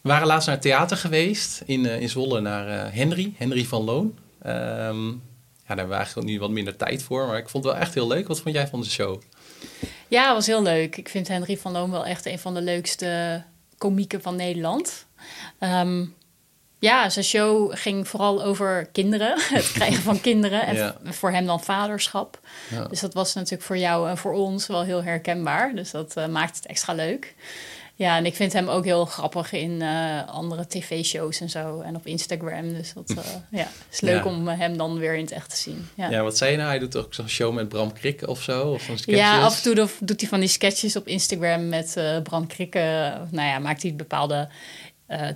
We waren laatst naar het theater geweest in, in Zwolle naar Henry, Henry van Loon. Ehm, ja, daar hebben we eigenlijk nu wat minder tijd voor, maar ik vond het wel echt heel leuk. Wat vond jij van de show? Ja, het was heel leuk. Ik vind Henry van Loon wel echt een van de leukste komieken van Nederland. Ehm, ja, zijn show ging vooral over kinderen, het krijgen van kinderen en voor hem dan vaderschap. Ja. Dus dat was natuurlijk voor jou en voor ons wel heel herkenbaar. Dus dat uh, maakt het extra leuk. Ja, en ik vind hem ook heel grappig in uh, andere tv-shows en zo. En op Instagram. Dus dat uh, ja, is leuk om hem dan weer in het echt te zien. Ja, ja wat zei je nou? Hij doet ook zo'n show met Bram Krikke of zo? Of ja, af en toe doet hij van die sketches op Instagram met uh, Bram Krikke. Nou ja, maakt hij bepaalde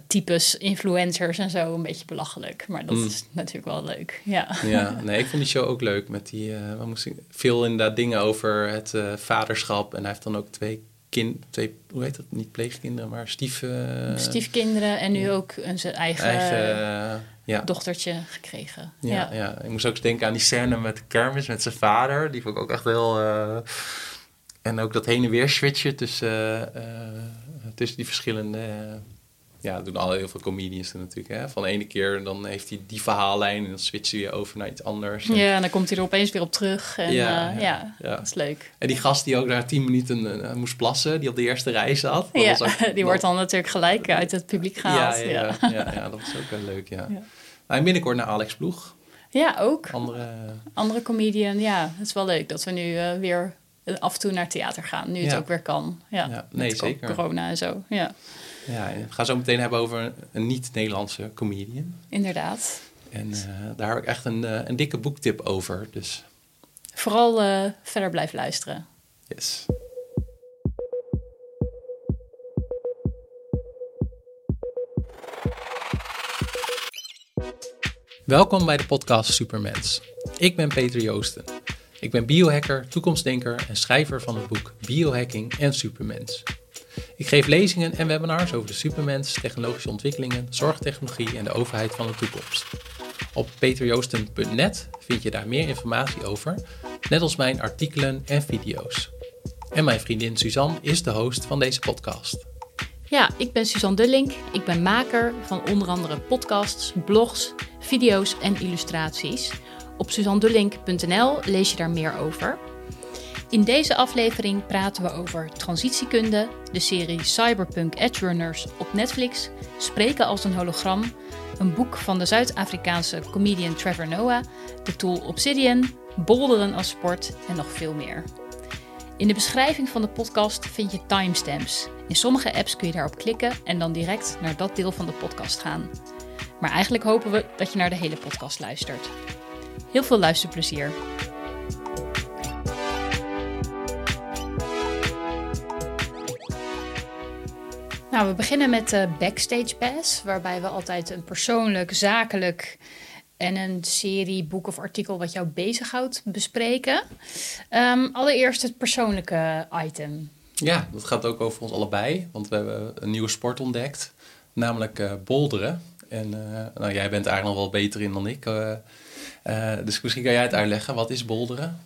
types influencers en zo een beetje belachelijk. Maar dat mm. is natuurlijk wel leuk. Ja. ja, nee, ik vond die show ook leuk. Met die, moest ik, veel inderdaad dingen over het vaderschap. En hij heeft dan ook twee kind, twee, hoe heet dat? Niet pleegkinderen, maar stief... Uh, Stiefkinderen en nu ook een zijn eigen, eigen ja. dochtertje gekregen. Ja, ja, ik moest ook denken aan die scène met de kermis, met zijn vader. Die vond ik ook echt heel... Uh, en ook dat heen en weer switchen tussen, tussen die verschillende ja, dat doen al heel veel comedians natuurlijk. Hè? Van de ene keer dan heeft hij die verhaallijn en dan switcht hij weer over naar iets anders. En... Ja, en dan komt hij er opeens weer op terug. En, ja, uh, ja, ja, dat is leuk. En die gast die ook na tien minuten uh, moest plassen, die op de eerste rij zat. Ja, die wordt dan natuurlijk gelijk uit het publiek gehaald. Ja, ja, ja. ja, dat is ook wel leuk, ja. ja. En binnenkort naar Alex Ploeg. Ja, ook. Andere, Andere comedian, ja. Het is wel leuk dat we nu uh, weer af en toe naar theater gaan. Nu het ook weer kan. Ja, nee, zeker. Corona en zo, ja. Ja, we gaan zo meteen hebben over een niet-Nederlandse comedian. Inderdaad. En uh, daar heb ik echt een, uh, een dikke boektip over. Dus. Vooral uh, verder blijven luisteren. Yes. Welkom bij de podcast Supermens. Ik ben Peter Joosten. Ik ben biohacker, toekomstdenker en schrijver van het boek Biohacking en Supermens. Ik geef lezingen en webinars over de supermens, technologische ontwikkelingen, zorgtechnologie en de overheid van de toekomst. Op peterjoosten.net vind je daar meer informatie over, net als mijn artikelen en video's. En mijn vriendin Suzanne is de host van deze podcast. Ja, ik ben Suzanne Dullink. Ik ben maker van onder andere podcasts, blogs, video's en illustraties. Op suzannedullink.nl lees je daar meer over. In deze aflevering praten we over transitiekunde, de serie Cyberpunk Edge Runners op Netflix, Spreken als een hologram, een boek van de Zuid-Afrikaanse comedian Trevor Noah, de tool Obsidian, bolderen als sport en nog veel meer. In de beschrijving van de podcast vind je timestamps. In sommige apps kun je daarop klikken en dan direct naar dat deel van de podcast gaan. Maar eigenlijk hopen we dat je naar de hele podcast luistert. Heel veel luisterplezier. Nou, we beginnen met de Backstage Pass, waarbij we altijd een persoonlijk, zakelijk en een serie, boek of artikel wat jou bezighoudt bespreken. Um, allereerst het persoonlijke item. Ja, dat gaat ook over ons allebei, want we hebben een nieuwe sport ontdekt, namelijk uh, bolderen. En uh, nou, jij bent eigenlijk nog wel beter in dan ik. Dus misschien kan jij het uitleggen. Wat is bolderen?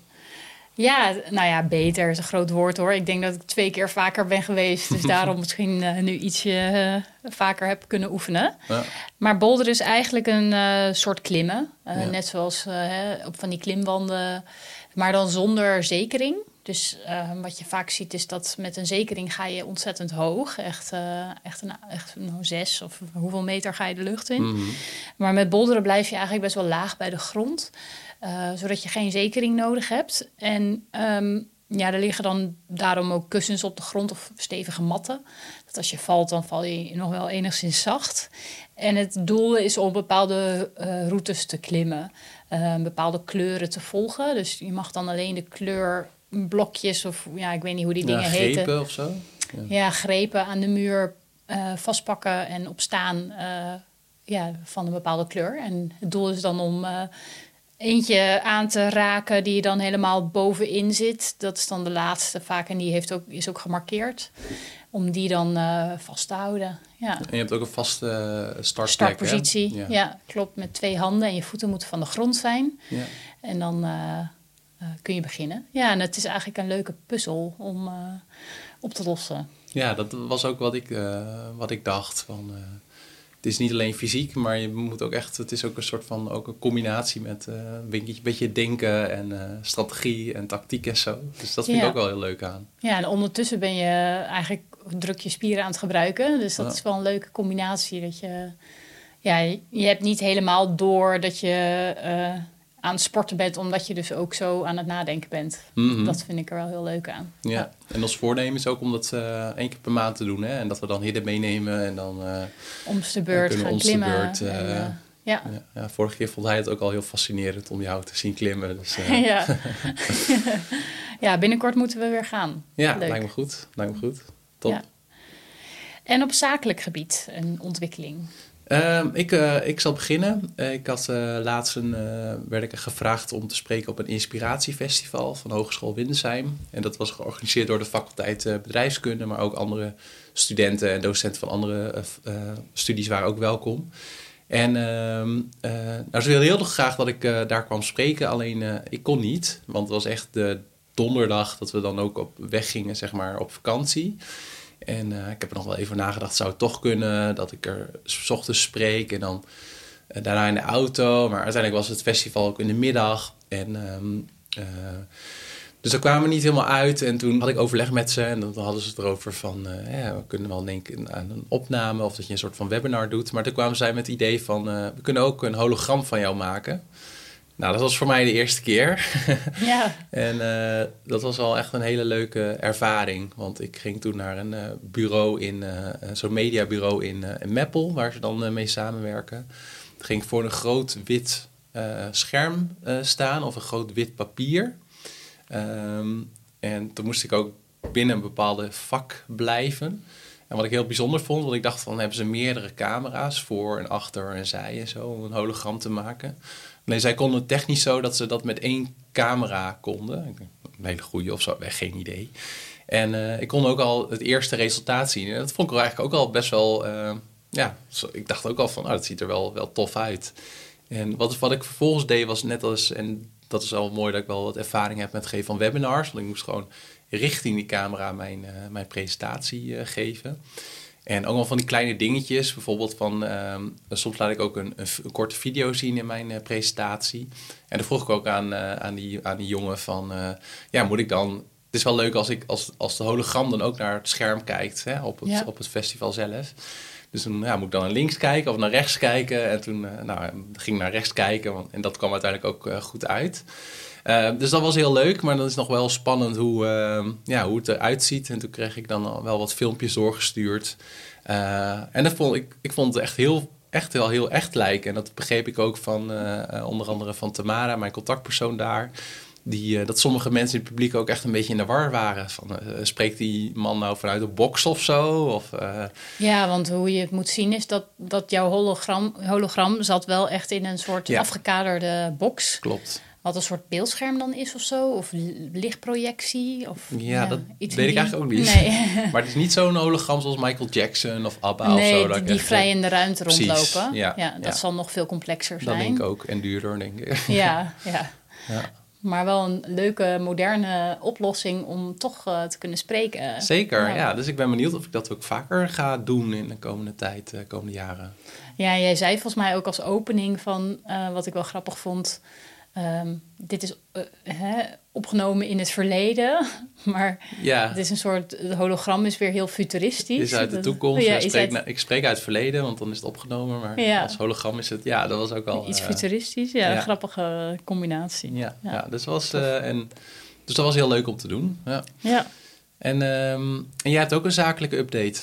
Ja, nou ja, beter is een groot woord hoor. Ik denk dat ik twee keer vaker ben geweest. Dus daarom misschien uh, nu ietsje uh, vaker heb kunnen oefenen. Ja. Maar bolder is eigenlijk een uh, soort klimmen. Net zoals op van die klimwanden. Maar dan zonder zekering. Dus wat je vaak ziet is dat met een zekering ga je ontzettend hoog. Echt, echt, een, echt een zes of hoeveel meter ga je de lucht in. Mm -hmm. Maar met bolderen blijf je eigenlijk best wel laag bij de grond. Uh, zodat je geen zekering nodig hebt. En um, ja, er liggen dan daarom ook kussens op de grond of stevige matten. Dat als je valt, dan val je nog wel enigszins zacht. En het doel is om bepaalde uh, routes te klimmen, uh, bepaalde kleuren te volgen. Dus je mag dan alleen de kleurblokjes of ja, ik weet niet hoe die dingen grepen heten. Grepen of zo? Ja. ja. grepen aan de muur vastpakken en opstaan ja, van een bepaalde kleur. En het doel is dan om eentje aan te raken die dan helemaal bovenin zit. Dat is dan de laatste vaak en die heeft ook, is ook gemarkeerd. Om die dan uh, vast te houden. Ja. En je hebt ook een vaste uh, startpositie. Ja. ja. klopt. Met twee handen en je voeten moeten van de grond zijn. Ja. En dan uh, kun je beginnen. Ja, en het is eigenlijk een leuke puzzel om op te lossen. Ja, dat was ook wat ik, wat ik dacht. Van, het is niet alleen fysiek, maar je moet ook echt, het is ook een soort van ook een combinatie met een beetje denken en strategie en tactiek en zo. Dus dat vind ik ook wel heel leuk aan. Ja, en ondertussen ben je eigenlijk druk je spieren aan het gebruiken. Dus dat is wel een leuke combinatie. Dat je, ja, je hebt niet helemaal door dat je uh, aan het sporten bent, omdat je dus ook zo aan het nadenken bent. Mhm. Dat vind ik er wel heel leuk aan. Ja, en ons voornemen is ook om dat uh, één keer per maand te doen. Hè? En dat we dan hidden meenemen en dan... Uh, om de beurt gaan klimmen. Beurt, en, ja. ja. vorige keer vond hij het ook al heel fascinerend om jou te zien klimmen. Dus, ja. ja, binnenkort moeten we weer gaan. Ja, lijkt me goed. Lijkt me goed. Top. Ja. En op zakelijk gebied een ontwikkeling? Ehm, ik, uh, ik zal beginnen. Uh, ik had uh, laatst een, werd ik gevraagd om te spreken op een inspiratiefestival van Hogeschool Windesheim. En dat was georganiseerd door de faculteit bedrijfskunde, maar ook andere studenten en docenten van andere studies waren ook welkom. En ehm, nou, ze wilden heel graag dat ik daar kwam spreken, alleen ik kon niet, want het was echt de donderdag dat we dan ook op weg gingen, zeg maar, op vakantie. En uh, ik heb er nog wel even nagedacht, zou het toch kunnen dat ik er s ochtends spreek en dan uh, daarna in de auto. Maar uiteindelijk was het festival ook in de middag. En, um, uh, dus daar kwamen we niet helemaal uit. En toen had ik overleg met ze en dan hadden ze het erover van... ja, we kunnen wel denken aan een opname of dat je een soort van webinar doet. Maar toen kwamen zij met het idee van, we kunnen ook een hologram van jou maken... Nou, dat was voor mij de eerste keer. Ja. en uh, dat was wel echt een hele leuke ervaring. Want ik ging toen naar een uh, bureau in, uh, zo'n mediabureau in, in Meppel, waar ze dan mee samenwerken. Toen ging ik voor een groot wit scherm staan of een groot wit papier. Um, en toen moest ik ook binnen een bepaalde vak blijven. En wat ik heel bijzonder vond, want ik dacht van hebben ze meerdere camera's voor en achter en zij en zo om een hologram te maken. Nee, zij konden technisch zo dat ze dat met één camera konden. Een hele goede of zo, geen idee. En uh, ik kon ook al het eerste resultaat zien. En dat vond ik eigenlijk ook al best wel... Uh, ja, ik dacht ook al van, oh, dat ziet er wel, wel tof uit. En wat, wat ik vervolgens deed was net als... En dat is al mooi dat ik wel wat ervaring heb met het geven van webinars. Want ik moest gewoon richting die camera mijn, uh, mijn presentatie geven. En ook wel van die kleine dingetjes. Bijvoorbeeld van, ehm, soms laat ik ook een, een, korte video zien in mijn uh, presentatie. En dan vroeg ik ook aan, uh, aan, die, aan die jongen van, uh, ja, moet ik dan... Het is wel leuk als, ik, als, als de hologram dan ook naar het scherm kijkt hè, op, het, op het festival zelf. Dus dan ja, moet ik dan naar links kijken of naar rechts kijken. En toen nou, ging ik naar rechts kijken want, en dat kwam uiteindelijk ook goed uit. Dus dat was heel leuk, maar dan is nog wel spannend hoe, uh, ja, hoe het eruit ziet. En toen kreeg ik dan wel wat filmpjes doorgestuurd. Uh, en dat vond ik, ik vond het echt heel, echt wel heel echt lijken. En dat begreep ik ook van onder andere van Tamara, mijn contactpersoon daar. Die, dat sommige mensen in het publiek ook echt een beetje in de war waren. Van, spreekt die man nou vanuit een box of zo? Of, Ja, want hoe je het moet zien is dat, dat jouw hologram, hologram zat wel echt in een soort afgekaderde box. Klopt wat een soort beeldscherm dan is of zo? Of lichtprojectie? Of, ja, dat weet ik eigenlijk ook niet. Nee. maar het is niet zo'n hologram zoals Michael Jackson of ABBA nee, of zo. Die, die vrij in de ruimte rondlopen. Ja, ja dat zal nog veel complexer zijn. Dat denk ik ook. En duurder, denk ik. Ja, ja. ja. Maar wel een leuke, moderne oplossing om toch uh, te kunnen spreken. Zeker, ja. Dus ik ben benieuwd of ik dat ook vaker ga doen in de komende tijd, de uh, komende jaren. Ja, jij zei volgens mij ook als opening van, uh, wat ik wel grappig vond... Um, dit is uh, hè, opgenomen in het verleden, maar ja. het is een soort, het hologram is weer heel futuristisch. Is uit de toekomst. Ja, spreek, uit... ik, spreek, uit het verleden, want dan is het opgenomen, maar ja. als hologram is het, ja, dat was ook al... Iets uh, futuristisch, ja, een grappige combinatie. Ja, ja. dus, was, uh, en, dus dat was heel leuk om te doen. Ja. ja. En, um, en jij hebt ook een zakelijke update.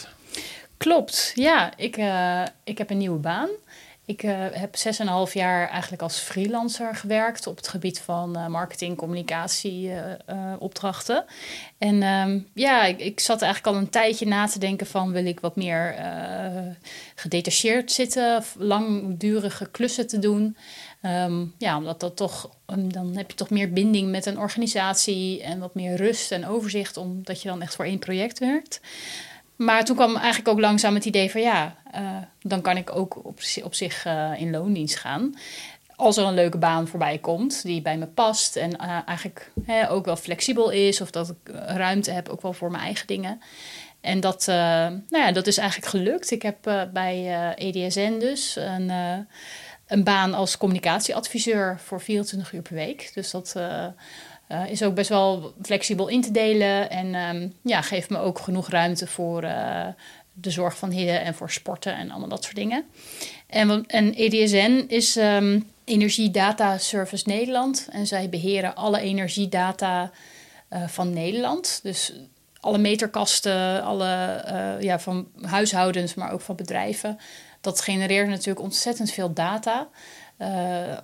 Klopt, ja. Ik, ik heb een nieuwe baan. Ik uh, heb 6,5 jaar eigenlijk als freelancer gewerkt op het gebied van uh, marketing, communicatie, uh, opdrachten. En um, ja, ik, ik, zat eigenlijk al een tijdje na te denken van wil ik wat meer gedetacheerd zitten, langdurige klussen te doen. Um, ja, omdat dat toch, um, dan heb je toch meer binding met een organisatie en wat meer rust en overzicht, omdat je dan echt voor één project werkt. Maar toen kwam eigenlijk ook langzaam het idee van ja, uh, dan kan ik ook op, op zich uh, in loondienst gaan. Als er een leuke baan voorbij komt die bij me past en uh, eigenlijk ook wel flexibel is of dat ik ruimte heb ook wel voor mijn eigen dingen. En dat, nou ja, dat is eigenlijk gelukt. Ik heb bij EDSN dus een, een baan als communicatieadviseur voor 24 uur per week. Dus dat is ook best wel flexibel in te delen. En um, ja, geeft me ook genoeg ruimte voor de zorg van Hidden en voor sporten en allemaal dat soort dingen. En, en EDSN is um, Energie Data Service Nederland. En zij beheren alle energiedata uh, van Nederland. Dus alle meterkasten, alle uh, ja, van huishoudens, maar ook van bedrijven. Dat genereert natuurlijk ontzettend veel data. Uh,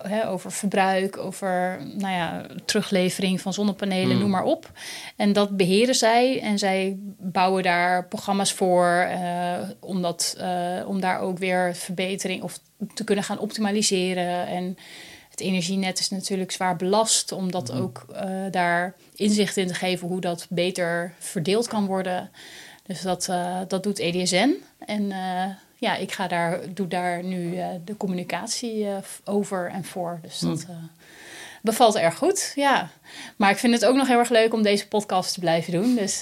hè, over verbruik, over nou ja, teruglevering van zonnepanelen, hmm. noem maar op. En dat beheren zij en zij bouwen daar programma's voor uh, om, dat, om daar ook weer verbetering of te kunnen gaan optimaliseren. En het energienet is natuurlijk zwaar belast om dat hmm. ook daar inzicht in te geven hoe dat beter verdeeld kan worden. Dus dat, dat doet EDSN. En ja, ik ga daar, doe daar nu de communicatie over en voor. Dus dat uh, bevalt erg goed, ja. Maar ik vind het ook nog heel erg leuk om deze podcast te blijven doen. Dus,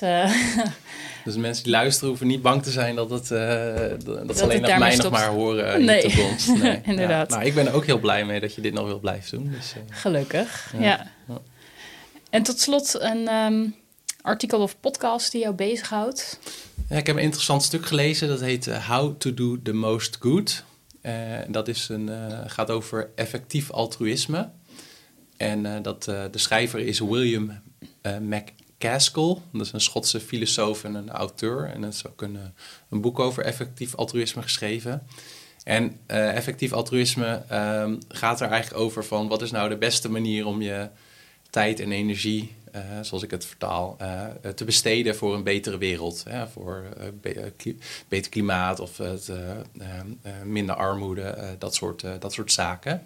dus mensen die luisteren hoeven niet bang te zijn dat, het, dat, dat ze alleen nog mij nog maar horen in de toekomst. Nee, inderdaad. Nou, ik ben er ook heel blij mee dat je dit nog wil blijven doen. Dus, Gelukkig, ja. ja. En tot slot een um, artikel of podcast die jou bezighoudt. Ja, ik heb een interessant stuk gelezen. Dat heet uh, How to Do the Most Good. Uh, dat is een, uh, gaat over effectief altruïsme. En dat, de schrijver is William McCaskill. Dat is een Schotse filosoof en een auteur. En dat is ook een, boek over effectief altruïsme geschreven. En effectief altruïsme um, gaat er eigenlijk over van... wat is nou de beste manier om je tijd en energie zoals ik het vertaal, te besteden voor een betere wereld. voor be beter klimaat of het, minder armoede, dat, soort, dat soort zaken.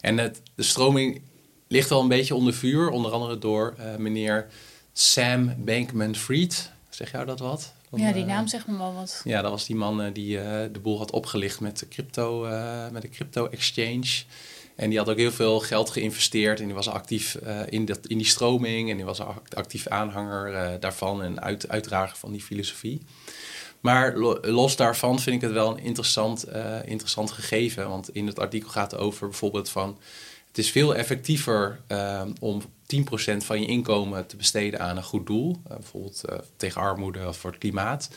En het, de stroming ligt wel een beetje onder vuur, onder andere door meneer Sam Bankman-Fried. Zeg jou dat wat? Van, ja, die naam zegt me wel wat. Ja, dat was die man die de boel had opgelicht met de crypto, met de crypto exchange. En die had ook heel veel geld geïnvesteerd en die was actief uh, in, dat, in die stroming en die was actief aanhanger uh, daarvan en uit, uitdrager van die filosofie. Maar los daarvan vind ik het wel een interessant, uh, interessant gegeven, want in het artikel gaat het over bijvoorbeeld van het is veel effectiever om 10% van je inkomen te besteden aan een goed doel, bijvoorbeeld tegen armoede of voor het klimaat,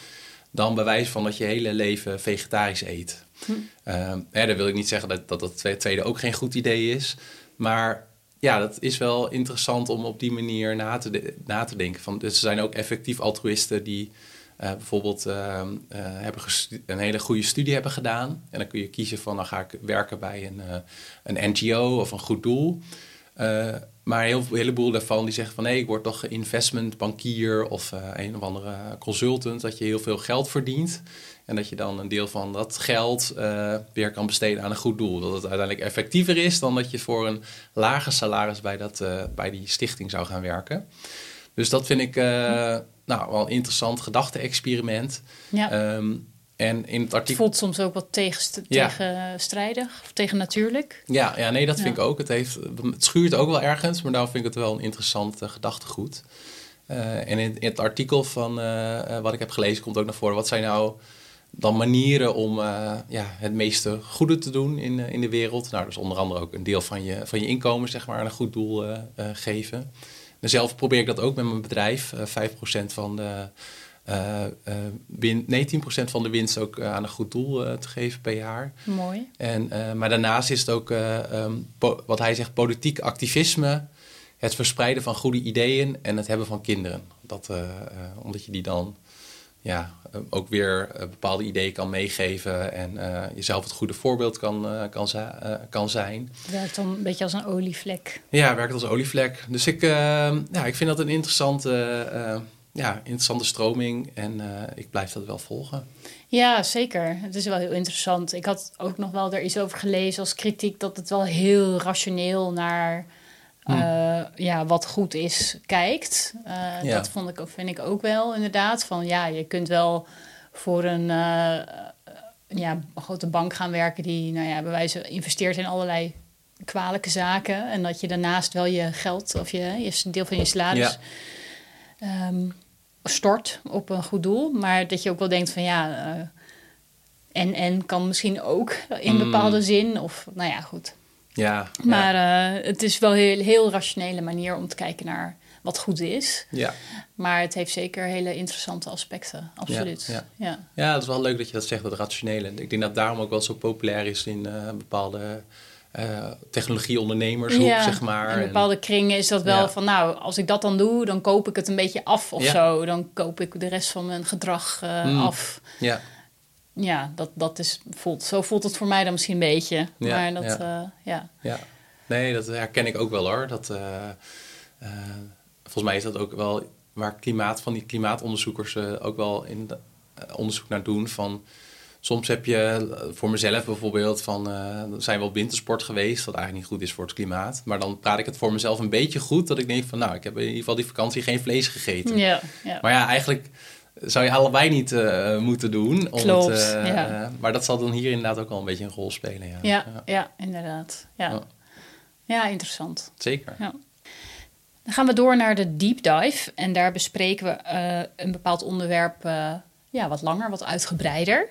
dan bewijs van dat je hele leven vegetarisch eet. Hm. Dan wil ik niet zeggen dat, dat dat tweede ook geen goed idee is. Maar ja, dat is wel interessant om op die manier na te, na te denken. Van, dus er zijn ook effectief altruïsten die bijvoorbeeld uh, hebben een hele goede studie hebben gedaan. En dan kun je kiezen van dan ga ik werken bij een, een NGO of een goed doel. maar een heleboel daarvan die zeggen van nee, ik word toch investmentbankier of een of andere consultant, dat je heel veel geld verdient. En dat je dan een deel van dat geld weer kan besteden aan een goed doel. Dat het uiteindelijk effectiever is dan dat je voor een lager salaris bij, dat, bij die stichting zou gaan werken. Dus dat vind ik nou, wel een interessant gedachte-experiment. Ja. Um, en in het artikel... Het voelt soms ook wat ja. tegenstrijdig of tegennatuurlijk. Ja, ja nee, dat vind ik ook. Het, heeft, het schuurt ook wel ergens, maar daarom vind ik het wel een interessant gedachtegoed. en in, in, het artikel van wat ik heb gelezen komt ook naar voren. Wat zijn nou dan manieren om ja, het meeste goede te doen in, in de wereld. Nou, dus onder andere ook een deel van je, van je inkomen zeg maar, aan een goed doel geven. En zelf probeer ik dat ook met mijn bedrijf. 5% van de win, nee, 10% van de winst ook aan een goed doel te geven per jaar. Mooi. En, maar daarnaast is het ook um, wat hij zegt, politiek activisme. Het verspreiden van goede ideeën en het hebben van kinderen. Dat, omdat je die dan ja, eh, ook weer eh, bepaalde ideeën kan meegeven en uh, jezelf het goede voorbeeld kan, uh, kan, kan zijn. Het werkt dan een beetje als een olievlek. Ja, werkt als olievlek. Dus ik, ja, ik vind dat een interessante, ja, interessante stroming en ik blijf dat wel volgen. Ja, zeker. Het is wel heel interessant. Ik had ook nog wel er iets over gelezen als kritiek dat het wel heel rationeel naar Eh, ja, wat goed is, kijkt. Uh, Dat vond ik, vind ik ook wel inderdaad. Van ja, je kunt wel voor een, uh, ja, grote bank gaan werken die, nou ja, bij wijze investeert in allerlei kwalijke zaken. En dat je daarnaast wel je geld of je, je deel van je salaris. Ja. Um, stort op een goed doel. Maar dat je ook wel denkt van ja, en en kan misschien ook in mm. bepaalde zin. Of nou ja, goed. Ja. Maar het is wel een heel, heel rationele manier om te kijken naar wat goed is. Ja. Maar het heeft zeker hele interessante aspecten, absoluut. Ja, ja. ja. het is wel leuk dat je dat zegt, dat rationele. Ik denk dat daarom ook wel zo populair is in uh, bepaalde uh, technologieondernemershoek, ja, zeg maar. In bepaalde kringen is dat wel van, nou, als ik dat dan doe, dan koop ik het een beetje af of zo. Dan koop ik de rest van mijn gedrag uh, af. Ja. Ja, dat, dat is, voelt, zo voelt het voor mij dan misschien een beetje. maar dat, ja. ja. Nee, dat herken ik ook wel hoor. Dat volgens mij is dat ook wel waar klimaat van die klimaatonderzoekers ook wel in de, onderzoek naar doen. Van, soms heb je eh, voor mezelf bijvoorbeeld van zijn we op wintersport geweest, wat eigenlijk niet goed is voor het klimaat. Maar dan praat ik het voor mezelf een beetje goed dat ik denk van nou, ik heb in ieder geval die vakantie geen vlees gegeten. Ja, ja. Maar ja, eigenlijk zou je allebei niet moeten doen. Klopt, ja. maar dat zal dan hier inderdaad ook wel een beetje een rol spelen. Ja, ja, ja. inderdaad. Ja. ja. interessant. Zeker. Ja. Dan gaan we door naar de deep dive. En daar bespreken we een bepaald onderwerp ja, wat langer, wat uitgebreider.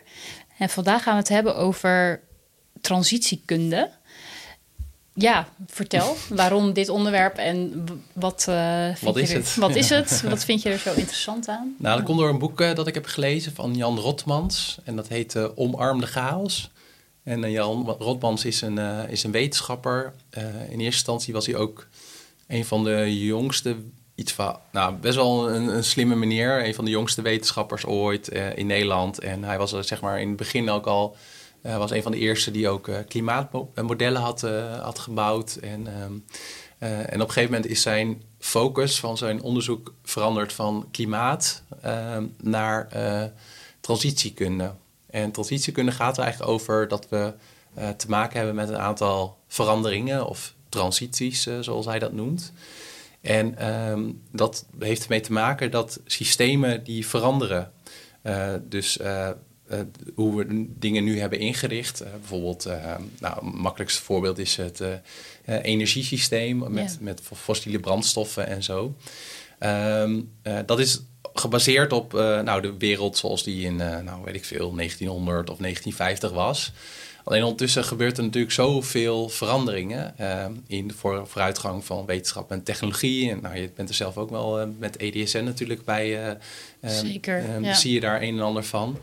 En vandaag gaan we het hebben over transitiekunde. Ja, vertel waarom dit onderwerp en wat, uh, wat is er, het? Wat is het? Wat vind je er zo interessant aan? Nou, dat komt door een boek dat ik heb gelezen van Jan Rotmans. En dat heet uh, Omarm de chaos. En Jan Rotmans is een, is een wetenschapper. in eerste instantie was hij ook een van de jongste, iets van, nou, best wel een, een slimme meneer. Een van de jongste wetenschappers ooit in Nederland. En hij was zeg maar in het begin ook al, uh, was een van de eerste die ook uh, klimaatmodellen had, had gebouwd. En, ehm, en op een gegeven moment is zijn focus van zijn onderzoek veranderd van klimaat ehm, naar transitiekunde. En transitiekunde gaat er eigenlijk over dat we te maken hebben met een aantal veranderingen of transities, zoals hij dat noemt. En ehm, dat heeft ermee te maken dat systemen die veranderen. Dus hoe we dingen nu hebben ingericht. bijvoorbeeld, nou, het makkelijkste voorbeeld is het energiesysteem met, yeah. met fossiele brandstoffen en zo. Um, dat is gebaseerd op nou, de wereld zoals die in, nou, weet ik veel, 1900 of 1950 was. Alleen ondertussen gebeurt er natuurlijk zoveel veranderingen uh, in de voor, vooruitgang van wetenschap en technologie. En nou, je bent er zelf ook wel uh, met EDSN natuurlijk bij. Uh, Zeker. Ja. Zie je daar een en ander van.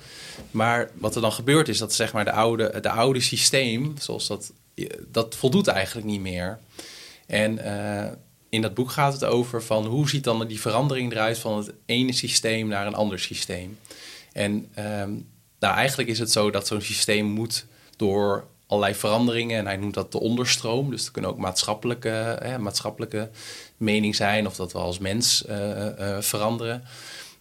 Maar wat er dan gebeurt is dat zeg maar de oude, de oude systeem, zoals dat, dat voldoet eigenlijk niet meer. En in dat boek gaat het over van hoe ziet dan die verandering eruit van het ene systeem naar een ander systeem. En um, nou, eigenlijk is het zo dat zo'n systeem moet door allerlei veranderingen. En hij noemt dat de onderstroom. Dus er kunnen ook maatschappelijke, hè, maatschappelijke mening zijn of dat we als mens uh, veranderen.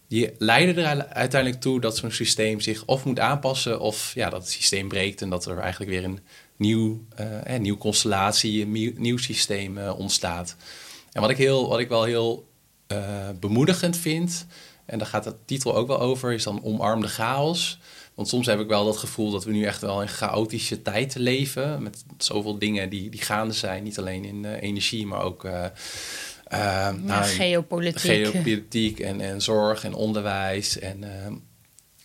Die leiden er uiteindelijk toe dat zo'n systeem zich of moet aanpassen of ja, dat het systeem breekt en dat er eigenlijk weer een nieuw, uh, nieuw constellatie, een nieuw, systeem ontstaat. En wat ik, heel, wat ik wel heel bemoedigend vind, en daar gaat de titel ook wel over, is dan omarmde chaos. Want soms heb ik wel dat gevoel dat we nu echt wel in chaotische tijd leven. Met zoveel dingen die, die gaande zijn. Niet alleen in uh, energie, maar ook uh, uh, nou, geopolitiek. Geopolitiek en, en zorg en onderwijs. En,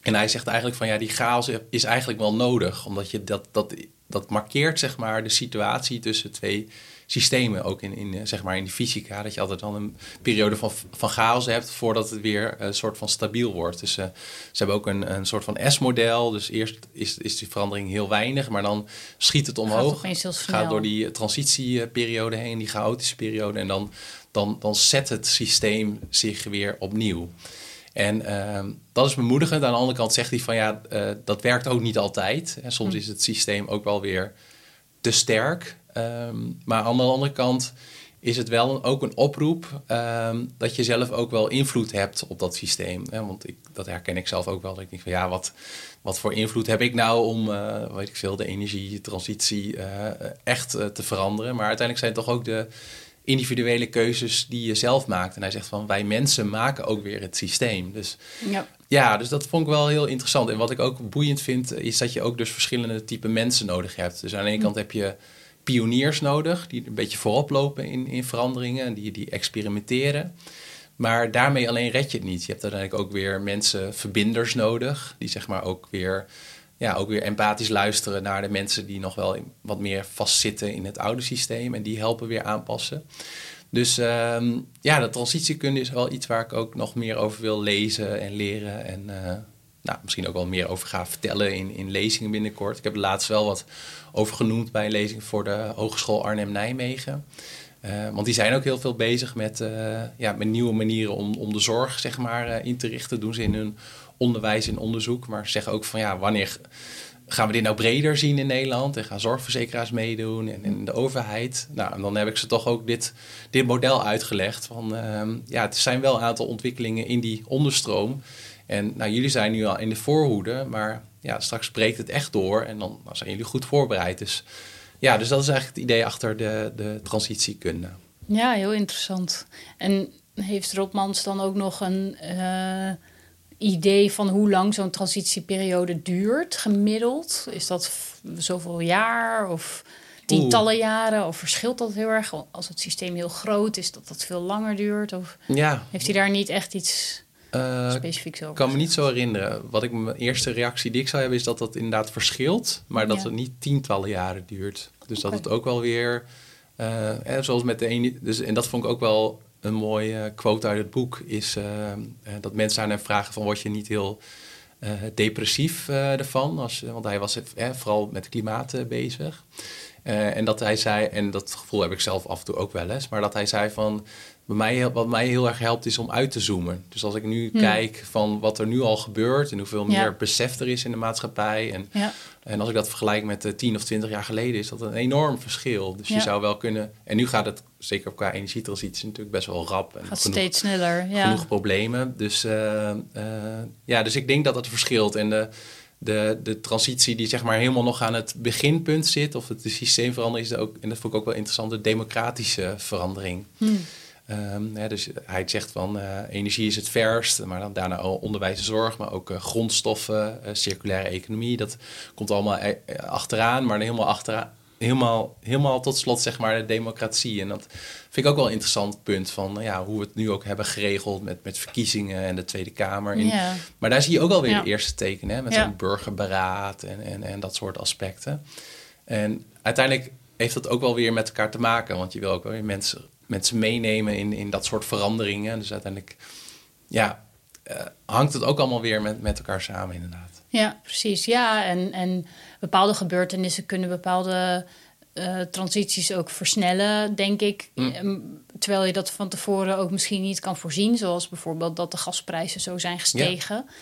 en hij zegt eigenlijk van ja, die chaos is eigenlijk wel nodig. Omdat je dat, dat, dat markeert zeg maar de situatie tussen twee systemen, ook in, in, zeg maar in die fysica, dat je altijd dan een periode van, van chaos hebt voordat het weer een soort van stabiel wordt. Dus uh, ze hebben ook een, een soort van S-model. Dus eerst is, is die verandering heel weinig, maar dan schiet het omhoog. Gaat, gaat door die transitieperiode heen, die chaotische periode. En dan, dan, dan zet het systeem zich weer opnieuw. En uh, dat is bemoedigend. Aan de andere kant zegt hij van ja, uh, dat werkt ook niet altijd. En soms hm. is het systeem ook wel weer te sterk. Um, maar aan de andere kant is het wel ook een oproep um, dat je zelf ook wel invloed hebt op dat systeem. Hè? Want ik, dat herken ik zelf ook wel. Dat ik denk van ja, wat, wat voor invloed heb ik nou om, uh, weet ik veel, de energietransitie uh, echt uh, te veranderen. Maar uiteindelijk zijn het toch ook de individuele keuzes die je zelf maakt. En hij zegt van wij mensen maken ook weer het systeem. Dus ja. ja, dus dat vond ik wel heel interessant. En wat ik ook boeiend vind, is dat je ook dus verschillende type mensen nodig hebt. Dus aan de ene kant heb je pioniers nodig, die een beetje voorop lopen in, in veranderingen, die, die experimenteren. Maar daarmee alleen red je het niet. Je hebt uiteindelijk ook weer mensen, verbinders nodig, die zeg maar ook weer, ja, ook weer empathisch luisteren naar de mensen die nog wel wat meer vastzitten in het oude systeem en die helpen weer aanpassen. Dus uh, ja, de transitiekunde is wel iets waar ik ook nog meer over wil lezen en leren. En uh, nou, misschien ook wel meer over ga vertellen in, in lezingen binnenkort. Ik heb er laatst wel wat over genoemd bij een lezing voor de Hogeschool Arnhem-Nijmegen. Uh, want die zijn ook heel veel bezig met, uh, ja, met nieuwe manieren om, om de zorg zeg maar, in te richten. doen ze in hun onderwijs en onderzoek. Maar ze zeggen ook van ja, wanneer gaan we dit nou breder zien in Nederland? En gaan zorgverzekeraars meedoen en, en de overheid? Nou, en dan heb ik ze toch ook dit, dit model uitgelegd. Van, uh, ja, het zijn wel een aantal ontwikkelingen in die onderstroom. En nou, jullie zijn nu al in de voorhoede, maar ja, straks breekt het echt door en dan, dan zijn jullie goed voorbereid. Dus ja, dus dat is eigenlijk het idee achter de, de transitiekunde. Ja, heel interessant. En heeft Rotmans dan ook nog een uh, idee van hoe lang zo'n transitieperiode duurt, gemiddeld? Is dat zoveel jaar of tientallen jaren? Of verschilt dat heel erg als het systeem heel groot is, dat dat veel langer duurt? Of ja. heeft hij daar niet echt iets uh, specifiek zo? Ik kan me niet zo herinneren. Wat ik mijn eerste reactie die ik zou hebben is dat dat inderdaad verschilt, maar dat het niet tientallen jaren duurt. Dus dat het ook wel weer, uh, zoals met de ene, dus en dat vond ik ook wel een mooie quote uit het boek, is uh, dat mensen aan hem vragen van word je niet heel depressief ervan? Als, want hij was vooral met klimaat bezig. en dat hij zei, en dat gevoel heb ik zelf af en toe ook wel eens, maar dat hij zei van bij mij, wat mij heel erg helpt is om uit te zoomen. Dus als ik nu hmm. kijk van wat er nu al gebeurt en hoeveel meer besef er is in de maatschappij. En, ja. en als ik dat vergelijk met uh, 10 of 20 jaar geleden, is dat een enorm verschil. Dus je zou wel kunnen. En nu gaat het, zeker qua energietransitie, natuurlijk best wel rap. En gaat steeds sneller. Ja. Genoeg problemen. Dus, uh, uh, ja, dus ik denk dat het verschilt. En de, de, de transitie die zeg maar helemaal nog aan het beginpunt zit, of het systeemverandering is ook, en dat vond ik ook wel interessant, de democratische verandering. Hmm. Um, dus hij zegt van uh, energie is het verst, maar dan daarna onderwijs en zorg, maar ook uh, grondstoffen, uh, circulaire economie. Dat komt allemaal achteraan, maar helemaal achteraan. Helemaal, helemaal tot slot zeg maar de democratie. En dat vind ik ook wel een interessant punt van ja, hoe we het nu ook hebben geregeld met, met verkiezingen en de Tweede Kamer. In. Maar daar zie je ook alweer ja. de eerste tekenen met ja. zo'n burgerberaad en, en, en dat soort aspecten. En uiteindelijk heeft dat ook wel weer met elkaar te maken, want je wil ook wel weer mensen mensen meenemen in, in dat soort veranderingen. Dus uiteindelijk ja, uh, hangt het ook allemaal weer met, met elkaar samen, inderdaad. Ja, precies. Ja, en, en bepaalde gebeurtenissen kunnen bepaalde uh, transities ook versnellen, denk ik. Mm. Ehm, terwijl je dat van tevoren ook misschien niet kan voorzien, zoals bijvoorbeeld dat de gasprijzen zo zijn gestegen. Ja.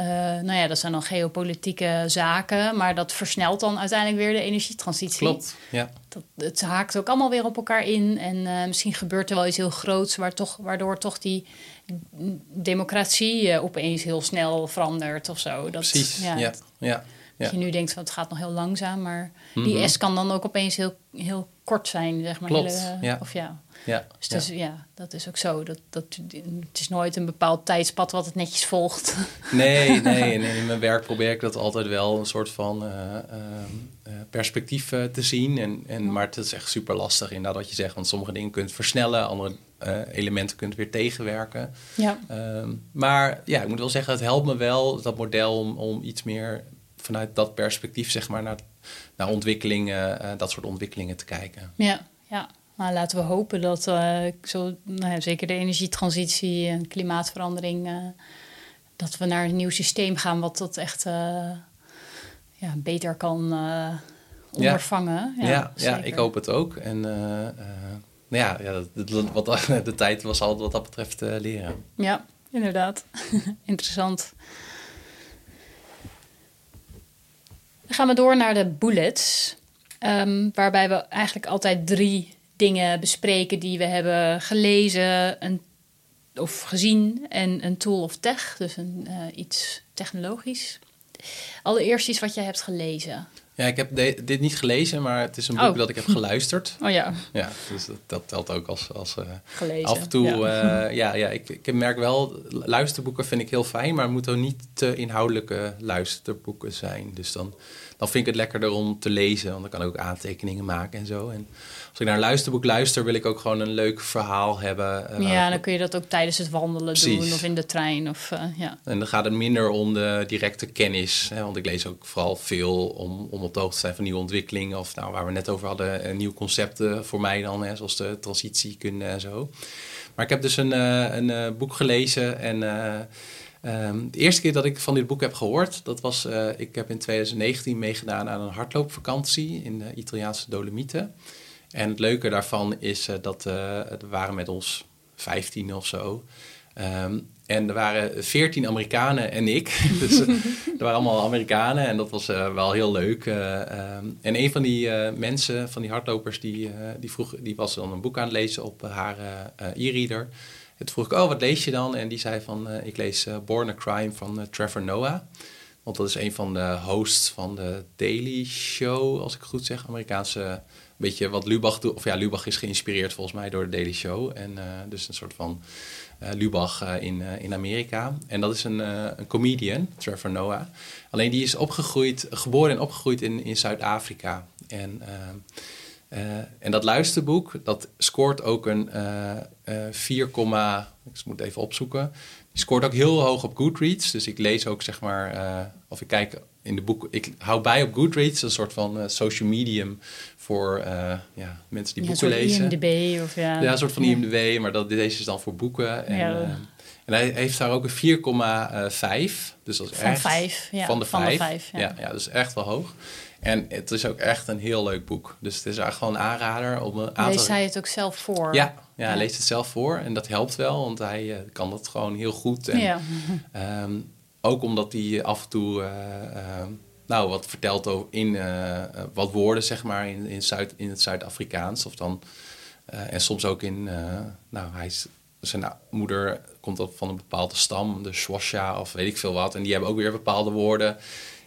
Uh, nou ja, dat zijn dan geopolitieke zaken, maar dat versnelt dan uiteindelijk weer de energietransitie. Klopt, ja. Dat, het haakt ook allemaal weer op elkaar in en uh, misschien gebeurt er wel iets heel groots, waar toch, waardoor toch die democratie uh, opeens heel snel verandert of zo. Dat, Precies, ja. ja, ja. Dat je nu denkt van het gaat nog heel langzaam, maar mm -hmm. die S kan dan ook opeens heel, heel kort zijn, zeg maar. Klopt, hele, ja. Of ja. Ja, dus ja. Ja, dat is ook zo. Dat, dat, het is nooit een bepaald tijdspad wat het netjes volgt. Nee, nee. En in mijn werk probeer ik dat altijd wel een soort van uh, uh, perspectief uh, te zien. En, en, maar het is echt super lastig inderdaad wat je zegt. Want sommige dingen kunt versnellen, andere elementen kunt weer tegenwerken. Ja. Ehm, maar ja, ik moet wel zeggen, het helpt me wel, dat model, om, om iets meer vanuit dat perspectief, zeg maar, naar, naar ontwikkelingen, dat soort ontwikkelingen te kijken. Ja, ja. Maar laten we hopen dat uh, zo, nou ja, zeker de energietransitie en klimaatverandering, uh, dat we naar een nieuw systeem gaan wat dat echt ja, beter kan ondervangen. Ja, ja, ja, ik hoop het ook. En nou ja, ja wat, de tijd was al wat dat betreft leren. Ja, inderdaad. Interessant. Dan gaan we door naar de bullets. Um, waarbij we eigenlijk altijd drie dingen bespreken die we hebben gelezen een, of gezien en een tool of tech, dus een, uh, iets technologisch. Allereerst iets wat jij hebt gelezen. Ja, ik heb dit niet gelezen, maar het is een boek oh. dat ik heb geluisterd. Oh ja. Ja, dus dat, dat telt ook als... als uh, gelezen. Af en toe, ja, uh, ja, ja ik, ik merk wel, luisterboeken vind ik heel fijn, maar het moeten ook niet te inhoudelijke luisterboeken zijn. Dus dan, dan vind ik het lekkerder om te lezen, want dan kan ik ook aantekeningen maken en zo. En ik naar een luisterboek luister, wil ik ook gewoon een leuk verhaal hebben. Uh, ja, dan kun je dat ook tijdens het wandelen doen of in de trein. Of, uh, ja. En dan gaat het minder om de directe kennis. Hè, want ik lees ook vooral veel om, om op de hoogte te zijn van nieuwe ontwikkelingen. Of nou, waar we net over hadden, uh, nieuwe concepten voor mij dan, hè, zoals de transitiekunde en zo. Maar ik heb dus een, een boek gelezen en... Um, de eerste keer dat ik van dit boek heb gehoord, dat was, uh, ik heb in 2019 meegedaan aan een hardloopvakantie in de Italiaanse Dolomieten. En het leuke daarvan is uh, dat uh, we waren met ons 15 of zo. Um, en er waren 14 Amerikanen en ik. dus er waren allemaal Amerikanen en dat was wel heel leuk. Um, en een van die mensen, van die hardlopers, die, die, vroeg, die was dan een boek aan het lezen op haar e-reader. Toen vroeg ik, oh, wat lees je dan? En die zei van, ik lees Born a Crime van Trevor Noah. Want dat is een van de hosts van de Daily Show, als ik goed zeg, Amerikaanse beetje wat Lubach doet. Of ja, Lubach is geïnspireerd volgens mij door de Daily Show. En uh, dus een soort van uh, Lubach uh, in, in Amerika. En dat is een, een comedian, Trevor Noah. Alleen die is opgegroeid, geboren en opgegroeid in, in Zuid-Afrika. En, en dat luisterboek, dat scoort ook een 4, ik moet even opzoeken. Die scoort ook heel hoog op Goodreads. Dus ik lees ook zeg maar, of ik kijk in de boeken. Ik hou bij op Goodreads, een soort van social medium voor uh, ja, mensen die ja, boeken lezen. IMDb of ja. Ja, een soort van IMDb, maar dat, deze is dan voor boeken. En, ja. en hij heeft daar ook een 4,5. Dus dat is van echt... 5, ja. Van de 5. Van de 5 ja. ja. Ja, dus echt wel hoog. En het is ook echt een heel leuk boek. Dus het is eigenlijk gewoon een aanrader om een aantal... Leest hij het ook zelf voor? Ja, ja, hij leest het zelf voor. En dat helpt wel, want hij uh, kan dat gewoon heel goed. En, ja. um, ook omdat hij af en toe... Uh, nou, wat vertelt over in uh, wat woorden, zeg maar, in, in, Zuid, in het Zuid-Afrikaans. Of dan, en soms ook in, nou, hij is, zijn moeder komt op van een bepaalde stam, de Swasha of weet ik veel wat. En die hebben ook weer bepaalde woorden.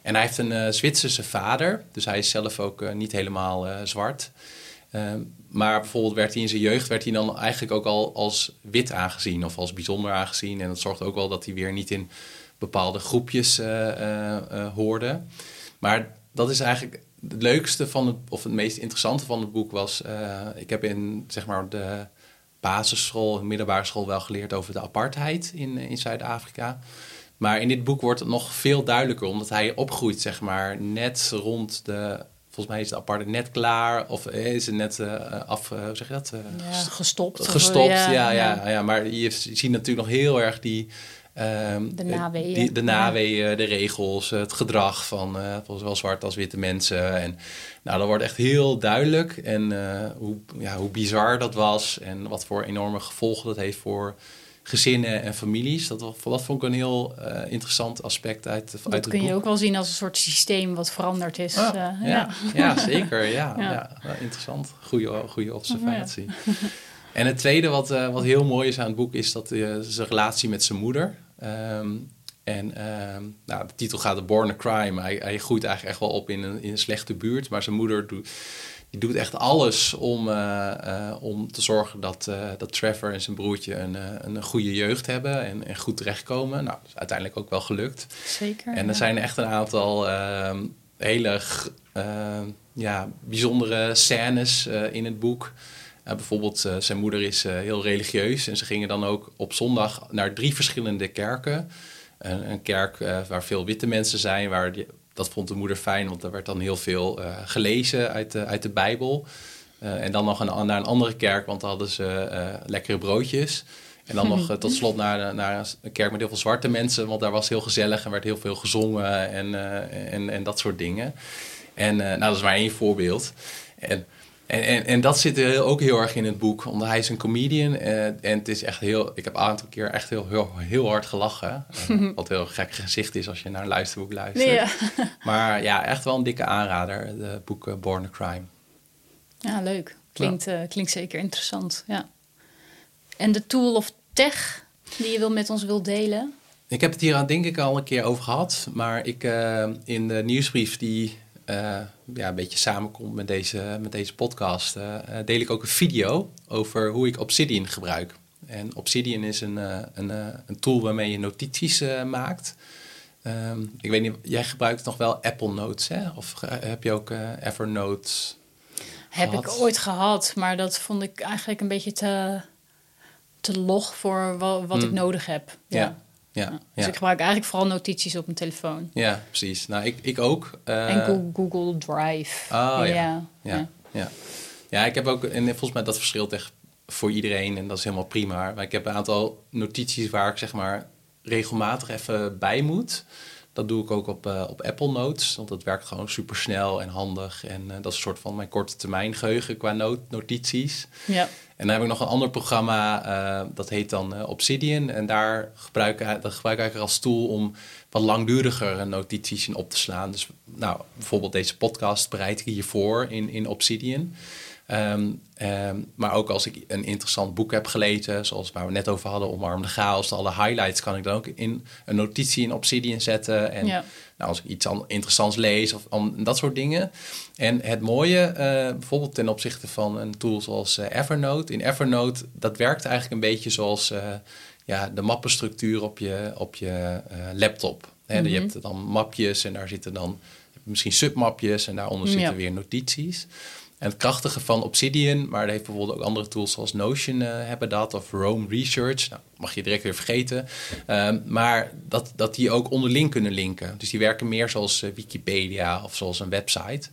En hij heeft een Zwitserse vader, dus hij is zelf ook niet helemaal zwart. Ehm, maar bijvoorbeeld werd hij in zijn jeugd werd hij dan eigenlijk ook al als wit aangezien of als bijzonder aangezien. En dat zorgt ook wel dat hij weer niet in bepaalde groepjes hoorde. Maar dat is eigenlijk het leukste van het, of het meest interessante van het boek was. Ik heb in zeg maar de basisschool, middelbare school wel geleerd over de apartheid in, in Zuid-Afrika. Maar in dit boek wordt het nog veel duidelijker, omdat hij opgroeit, zeg maar, net rond de. Volgens mij is de apartheid net klaar, of is het net uh, af, uh, hoe zeg je dat? ja, gestopt. Gestopt, ja ja, ja, ja, Maar je ziet natuurlijk nog heel erg die Um, de naweeën. Die, de naweeën, de regels, het gedrag van uh, zowel zwart als witte mensen. En nou, dat wordt echt heel duidelijk. En uh, hoe, ja, hoe bizar dat was en wat voor enorme gevolgen dat heeft voor gezinnen en families. Dat, dat vond ik een heel uh, interessant aspect uit, uit dat kun je ook wel zien als een soort systeem wat veranderd is. Ah, ja, ja. ja, zeker. Ja, ja. interessant. Goede, goede observatie. En het tweede wat, uh, wat heel mooi is aan het boek is dat zijn relatie met zijn moeder. Um, en um, nou, de titel gaat The Born a Crime. Hij, hij groeit eigenlijk echt wel op in een, in een slechte buurt. Maar zijn moeder doet, die doet echt alles om, uh, om te zorgen dat, dat Trevor en zijn broertje een, een goede jeugd hebben en, en goed terechtkomen. Nou, dat is uiteindelijk ook wel gelukt. Zeker. En er zijn echt een aantal ehm, hele ja, bijzondere scènes in het boek. Uh, bijvoorbeeld, uh, zijn moeder is uh, heel religieus en ze gingen dan ook op zondag naar drie verschillende kerken. een kerk waar veel witte mensen zijn, waar die, dat vond de moeder fijn, want er werd dan heel veel gelezen uit de, uit de Bijbel. en dan nog een, naar een andere kerk, want dan hadden ze lekkere broodjes. En dan nog tot slot naar, naar een kerk met heel veel zwarte mensen, want daar was heel gezellig en werd heel veel gezongen en, en, en dat soort dingen. En nou, dat is maar één voorbeeld. En en, en, en dat zit er ook heel erg in het boek, omdat hij is een comedian. En, eh, en het is echt heel, ik heb een aantal keer echt heel, heel, heel hard gelachen. Uh, wat heel gek gezicht is als je naar een luisterboek luistert. Nee, ja. maar ja, echt wel een dikke aanrader, de boek uh, Born a Crime. Ja, leuk. Klinkt, ja. Uh, klinkt zeker interessant, ja. En de tool of tech die je wil met ons wilt delen? Ik heb het hier denk ik al een keer over gehad. Maar ik, in de nieuwsbrief die ja, een beetje samenkomt met deze, met deze podcast, deel ik ook een video over hoe ik Obsidian gebruik. En Obsidian is een, een, een tool waarmee je notities maakt. Ehm, ik weet niet, jij gebruikt nog wel Apple Notes, hè? Of heb je ook Evernote? Heb ik ooit gehad, maar dat vond ik eigenlijk een beetje te, te log voor wat, wat ik hmm. nodig heb. Ja. Ja. Dus ik gebruik eigenlijk vooral notities op mijn telefoon. Ja, precies. Nou, ik, ik ook. Uh... En Google, Drive. Oh ja. Ja. ja. ja. ja. ik heb ook, en volgens mij dat verschilt echt voor iedereen en dat is helemaal prima. Maar ik heb een aantal notities waar ik zeg maar regelmatig even bij moet. Dat doe ik ook op, uh, op Apple Notes, want dat werkt gewoon super snel en handig. En uh, dat is een soort van mijn korte termijn geheugen qua not notities. Ja. En dan heb ik nog een ander programma, uh, dat heet dan Obsidian. En daar gebruik, dat gebruik ik eigenlijk als tool om wat langduriger notities in op te slaan. Dus nou, bijvoorbeeld deze podcast bereid ik hiervoor in, in Obsidian. Ehm, ehm, maar ook als ik een interessant boek heb gelezen, zoals waar we net over hadden, Omarm de Chaos, alle highlights kan ik dan ook in een notitie in Obsidian zetten. En nou, als ik iets interessants lees of dat soort dingen. En het mooie, uh, bijvoorbeeld ten opzichte van een tool zoals uh, Evernote. In Evernote, dat werkt eigenlijk een beetje zoals uh, ja, de mappenstructuur op je, op je laptop. Hè, Je mhm. hebt dan mapjes en daar zitten dan misschien submapjes en daaronder zitten weer notities. Het krachtige van Obsidian, maar er heeft bijvoorbeeld ook andere tools zoals Notion uh, hebben dat, of Rome Research, nou, mag je direct weer vergeten. Ehm, maar dat, dat die ook onderling kunnen linken. Dus die werken meer zoals eh, Wikipedia of zoals een website.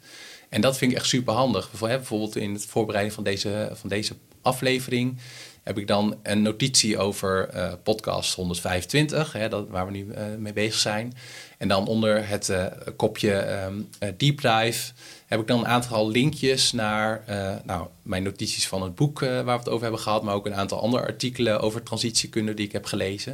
En dat vind ik echt super handig. Bijvoorbeeld in het voorbereiden van deze, van deze aflevering heb ik dan een notitie over uh, podcast 125, hè, dat, waar we nu mee bezig zijn. En dan onder het kopje um, Deep Dive heb ik dan een aantal linkjes naar nou, mijn notities van het boek uh, waar we het over hebben gehad, maar ook een aantal andere artikelen over transitiekunde die ik heb gelezen.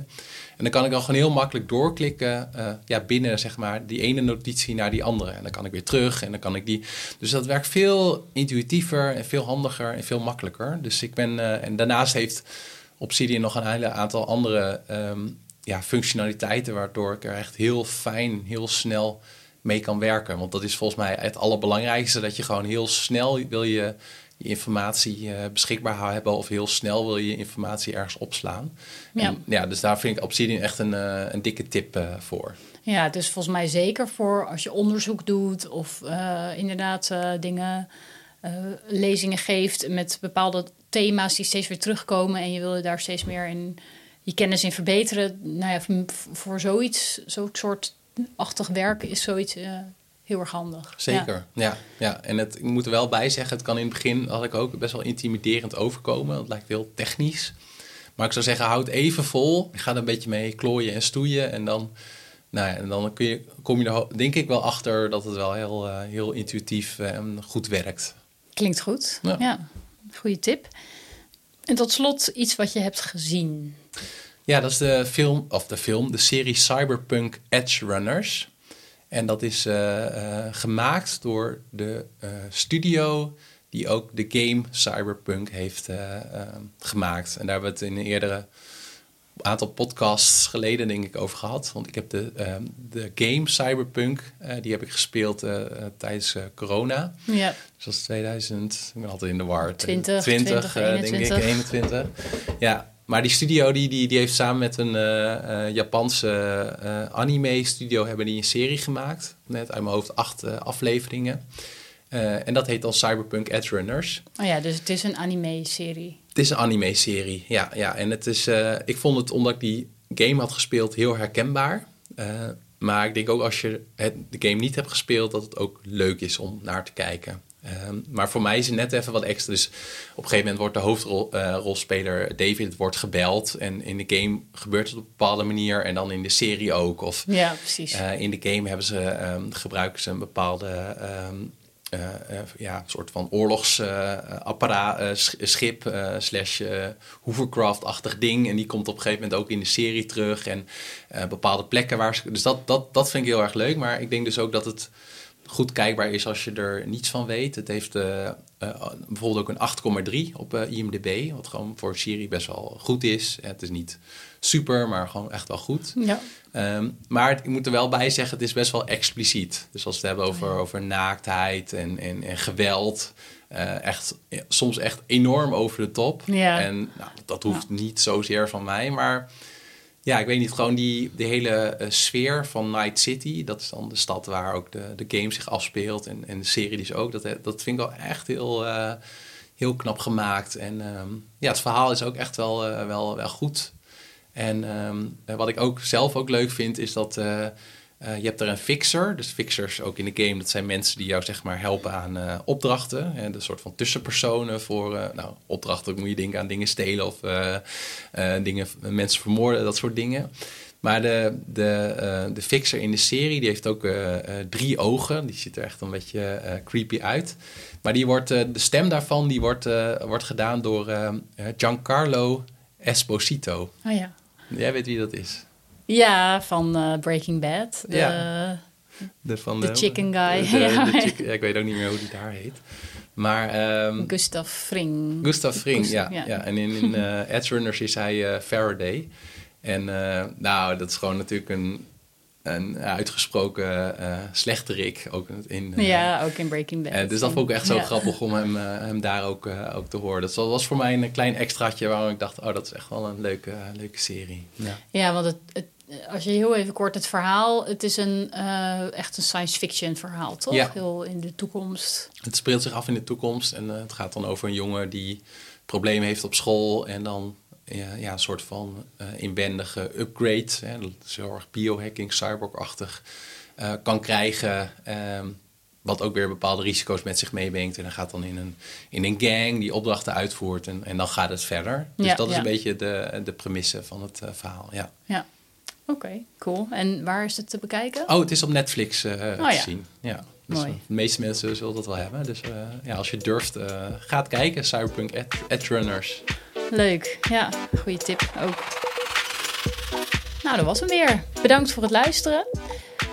En dan kan ik dan gewoon heel makkelijk doorklikken uh, ja, binnen zeg maar, die ene notitie naar die andere. En dan kan ik weer terug en dan kan ik die. Dus dat werkt veel intuïtiever en veel handiger en veel makkelijker. Dus ik ben. en daarnaast heeft Obsidian nog een hele aantal andere um, ja, functionaliteiten, waardoor ik er echt heel fijn, heel snel mee kan werken. Want dat is volgens mij het allerbelangrijkste. Dat je gewoon heel snel wil je, je informatie uh, beschikbaar hebben. Of heel snel wil je informatie ergens opslaan. Ja. En, ja dus daar vind ik Obsidian echt een, uh, een dikke tip uh, voor. Ja, dus volgens mij zeker voor als je onderzoek doet. Of inderdaad dingen, lezingen geeft met bepaalde thema's die steeds weer terugkomen. En je wil daar steeds meer in je kennis in verbeteren. Nou ja, voor zoiets, zo'n soort achtig werken is zoiets heel erg handig. Zeker, ja. ja. En het, ik moet er wel bij zeggen, het kan in het begin, had ik ook, best wel intimiderend overkomen. Het lijkt heel technisch. Maar ik zou zeggen, houd even vol. Ga er een beetje mee klooien en stoeien. En dan, nou ja, en dan kun je, kom je er denk ik wel achter dat het wel heel, uh, heel intuïtief eh, en goed werkt. Klinkt goed, ja. ja. Goede tip. En tot slot iets wat je hebt gezien. Ja, dat is de film, of de film, de serie Cyberpunk Edge Runners. En dat is uh, uh, gemaakt door de uh, studio die ook de game Cyberpunk heeft gemaakt. En daar hebben we het in een eerdere aantal podcasts geleden denk ik over gehad. Want ik heb de, de game Cyberpunk, die heb ik gespeeld tijdens corona. Ja. Dus dat is 2000, ik ben altijd in de war. 20, 20, 20 denk ik, 21. Ja, maar die studio die, die, die heeft samen met een uh, Japanse uh, anime-studio hebben die een serie gemaakt. Net uit mijn hoofd acht afleveringen. en dat heet dan Cyberpunk Edge Runners. Oh ja, dus het is een anime-serie. Het is een anime-serie, ja, ja. En het is, ik vond het, omdat ik die game had gespeeld, heel herkenbaar. Maar ik denk ook als je het, de game niet hebt gespeeld, dat het ook leuk is om naar te kijken. Ehm, maar voor mij is het net even wat extra. Dus op een gegeven moment wordt de hoofdrolspeler uh, David wordt gebeld. En in de game gebeurt het op een bepaalde manier. En dan in de serie ook. Of, ja, precies. Uh, in de game hebben ze, um, gebruiken ze een bepaalde um, uh, ja, soort van oorlogsapparaat, schip slash hovercraft-achtig ding. En die komt op een gegeven moment ook in de serie terug. En bepaalde plekken waar ze... Dus dat, dat, dat vind ik heel erg leuk. Maar ik denk dus ook dat het goed kijkbaar is als je er niets van weet. Het heeft bijvoorbeeld ook een 8,3 op IMDb, wat gewoon voor serie best wel goed is. Het is niet super, maar gewoon echt wel goed. Ja. Ehm, maar ik moet er wel bij zeggen, het is best wel expliciet. Dus als we het hebben over, over naaktheid en, en, en geweld, uh, echt, soms echt enorm over de top. Ja. En nou, dat hoeft niet zozeer van mij, maar ja, ik weet niet, gewoon die, de hele uh, sfeer van Night City, dat is dan de stad waar ook de, de game zich afspeelt en, en de serie dus ook, dat, dat vind ik wel echt heel, uh, heel knap gemaakt. En um, ja, het verhaal is ook echt wel, wel, wel goed. En um, wat ik ook zelf ook leuk vind, is dat uh, uh, je hebt er een fixer. Dus fixers ook in de game, dat zijn mensen die jou zeg maar helpen aan uh, opdrachten. En de soort van tussenpersonen voor nou, opdrachten. Moet je denken aan dingen stelen of dingen, mensen vermoorden, dat soort dingen. Maar de, de, de fixer in de serie, die heeft ook drie ogen. Die ziet er echt een beetje creepy uit. Maar die wordt, de stem daarvan die wordt, wordt gedaan door Giancarlo Esposito. Oh ja. Jij weet wie dat is? Ja, van uh, Breaking Bad. De, ja. De, van de, chicken guy. De, ja. Ik weet ook niet meer hoe die daar heet. Maar, um, Gustav Fring. Gustav Fring, ja, ja. En in, in uh, Edge Runners is hij uh, Faraday. En uh, nou, dat is gewoon natuurlijk een een uitgesproken uh, slechterik. Ook in, uh, ja, ook in Breaking Bad. Uh, dus dat vond ik echt zo grappig om hem, hem daar ook, ook te horen. Dat was voor mij een klein extraatje waarom ik dacht... oh, dat is echt wel een leuke, leuke serie. Ja, ja want het, het, als je heel even kort het verhaal... het is een, echt een science fiction verhaal, toch? Ja. Heel in de toekomst. Het speelt zich af in de toekomst. En het gaat dan over een jongen die problemen heeft op school... en dan ja, een soort van uh, inwendige upgrade, hè, dat is heel erg biohacking, cyborg-achtig, uh, kan krijgen. Uh, wat ook weer bepaalde risico's met zich meebrengt. En dan gaat dan in een, in een gang die opdrachten uitvoert en, en dan gaat het verder. Dus dat is een beetje de, de premisse van het uh, verhaal. Ja, ja. oké, cool. En waar is het te bekijken? Oh, het is op Netflix oh, te zien. Ja. Dus Mooi. de meeste mensen zullen dat wel hebben. Dus ja, als je durft, gaat kijken. Cyberpunk Runners. Leuk, ja, goede tip ook. Nou, dat was hem weer. Bedankt voor het luisteren.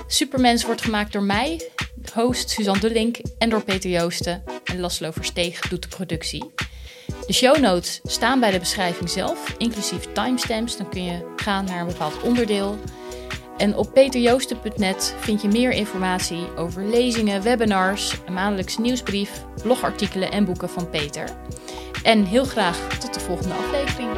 Supermens wordt gemaakt door mij, host Suzanne Dullink en door Peter Joosten. En Laszlo Versteeg doet de productie. De show notes staan bij de beschrijving zelf, inclusief timestamps. Dan kun je gaan naar een bepaald onderdeel. En op peterjoosten.net vind je meer informatie over lezingen, webinars, een maandelijkse nieuwsbrief, blogartikelen en boeken van Peter. En heel graag tot de volgende aflevering.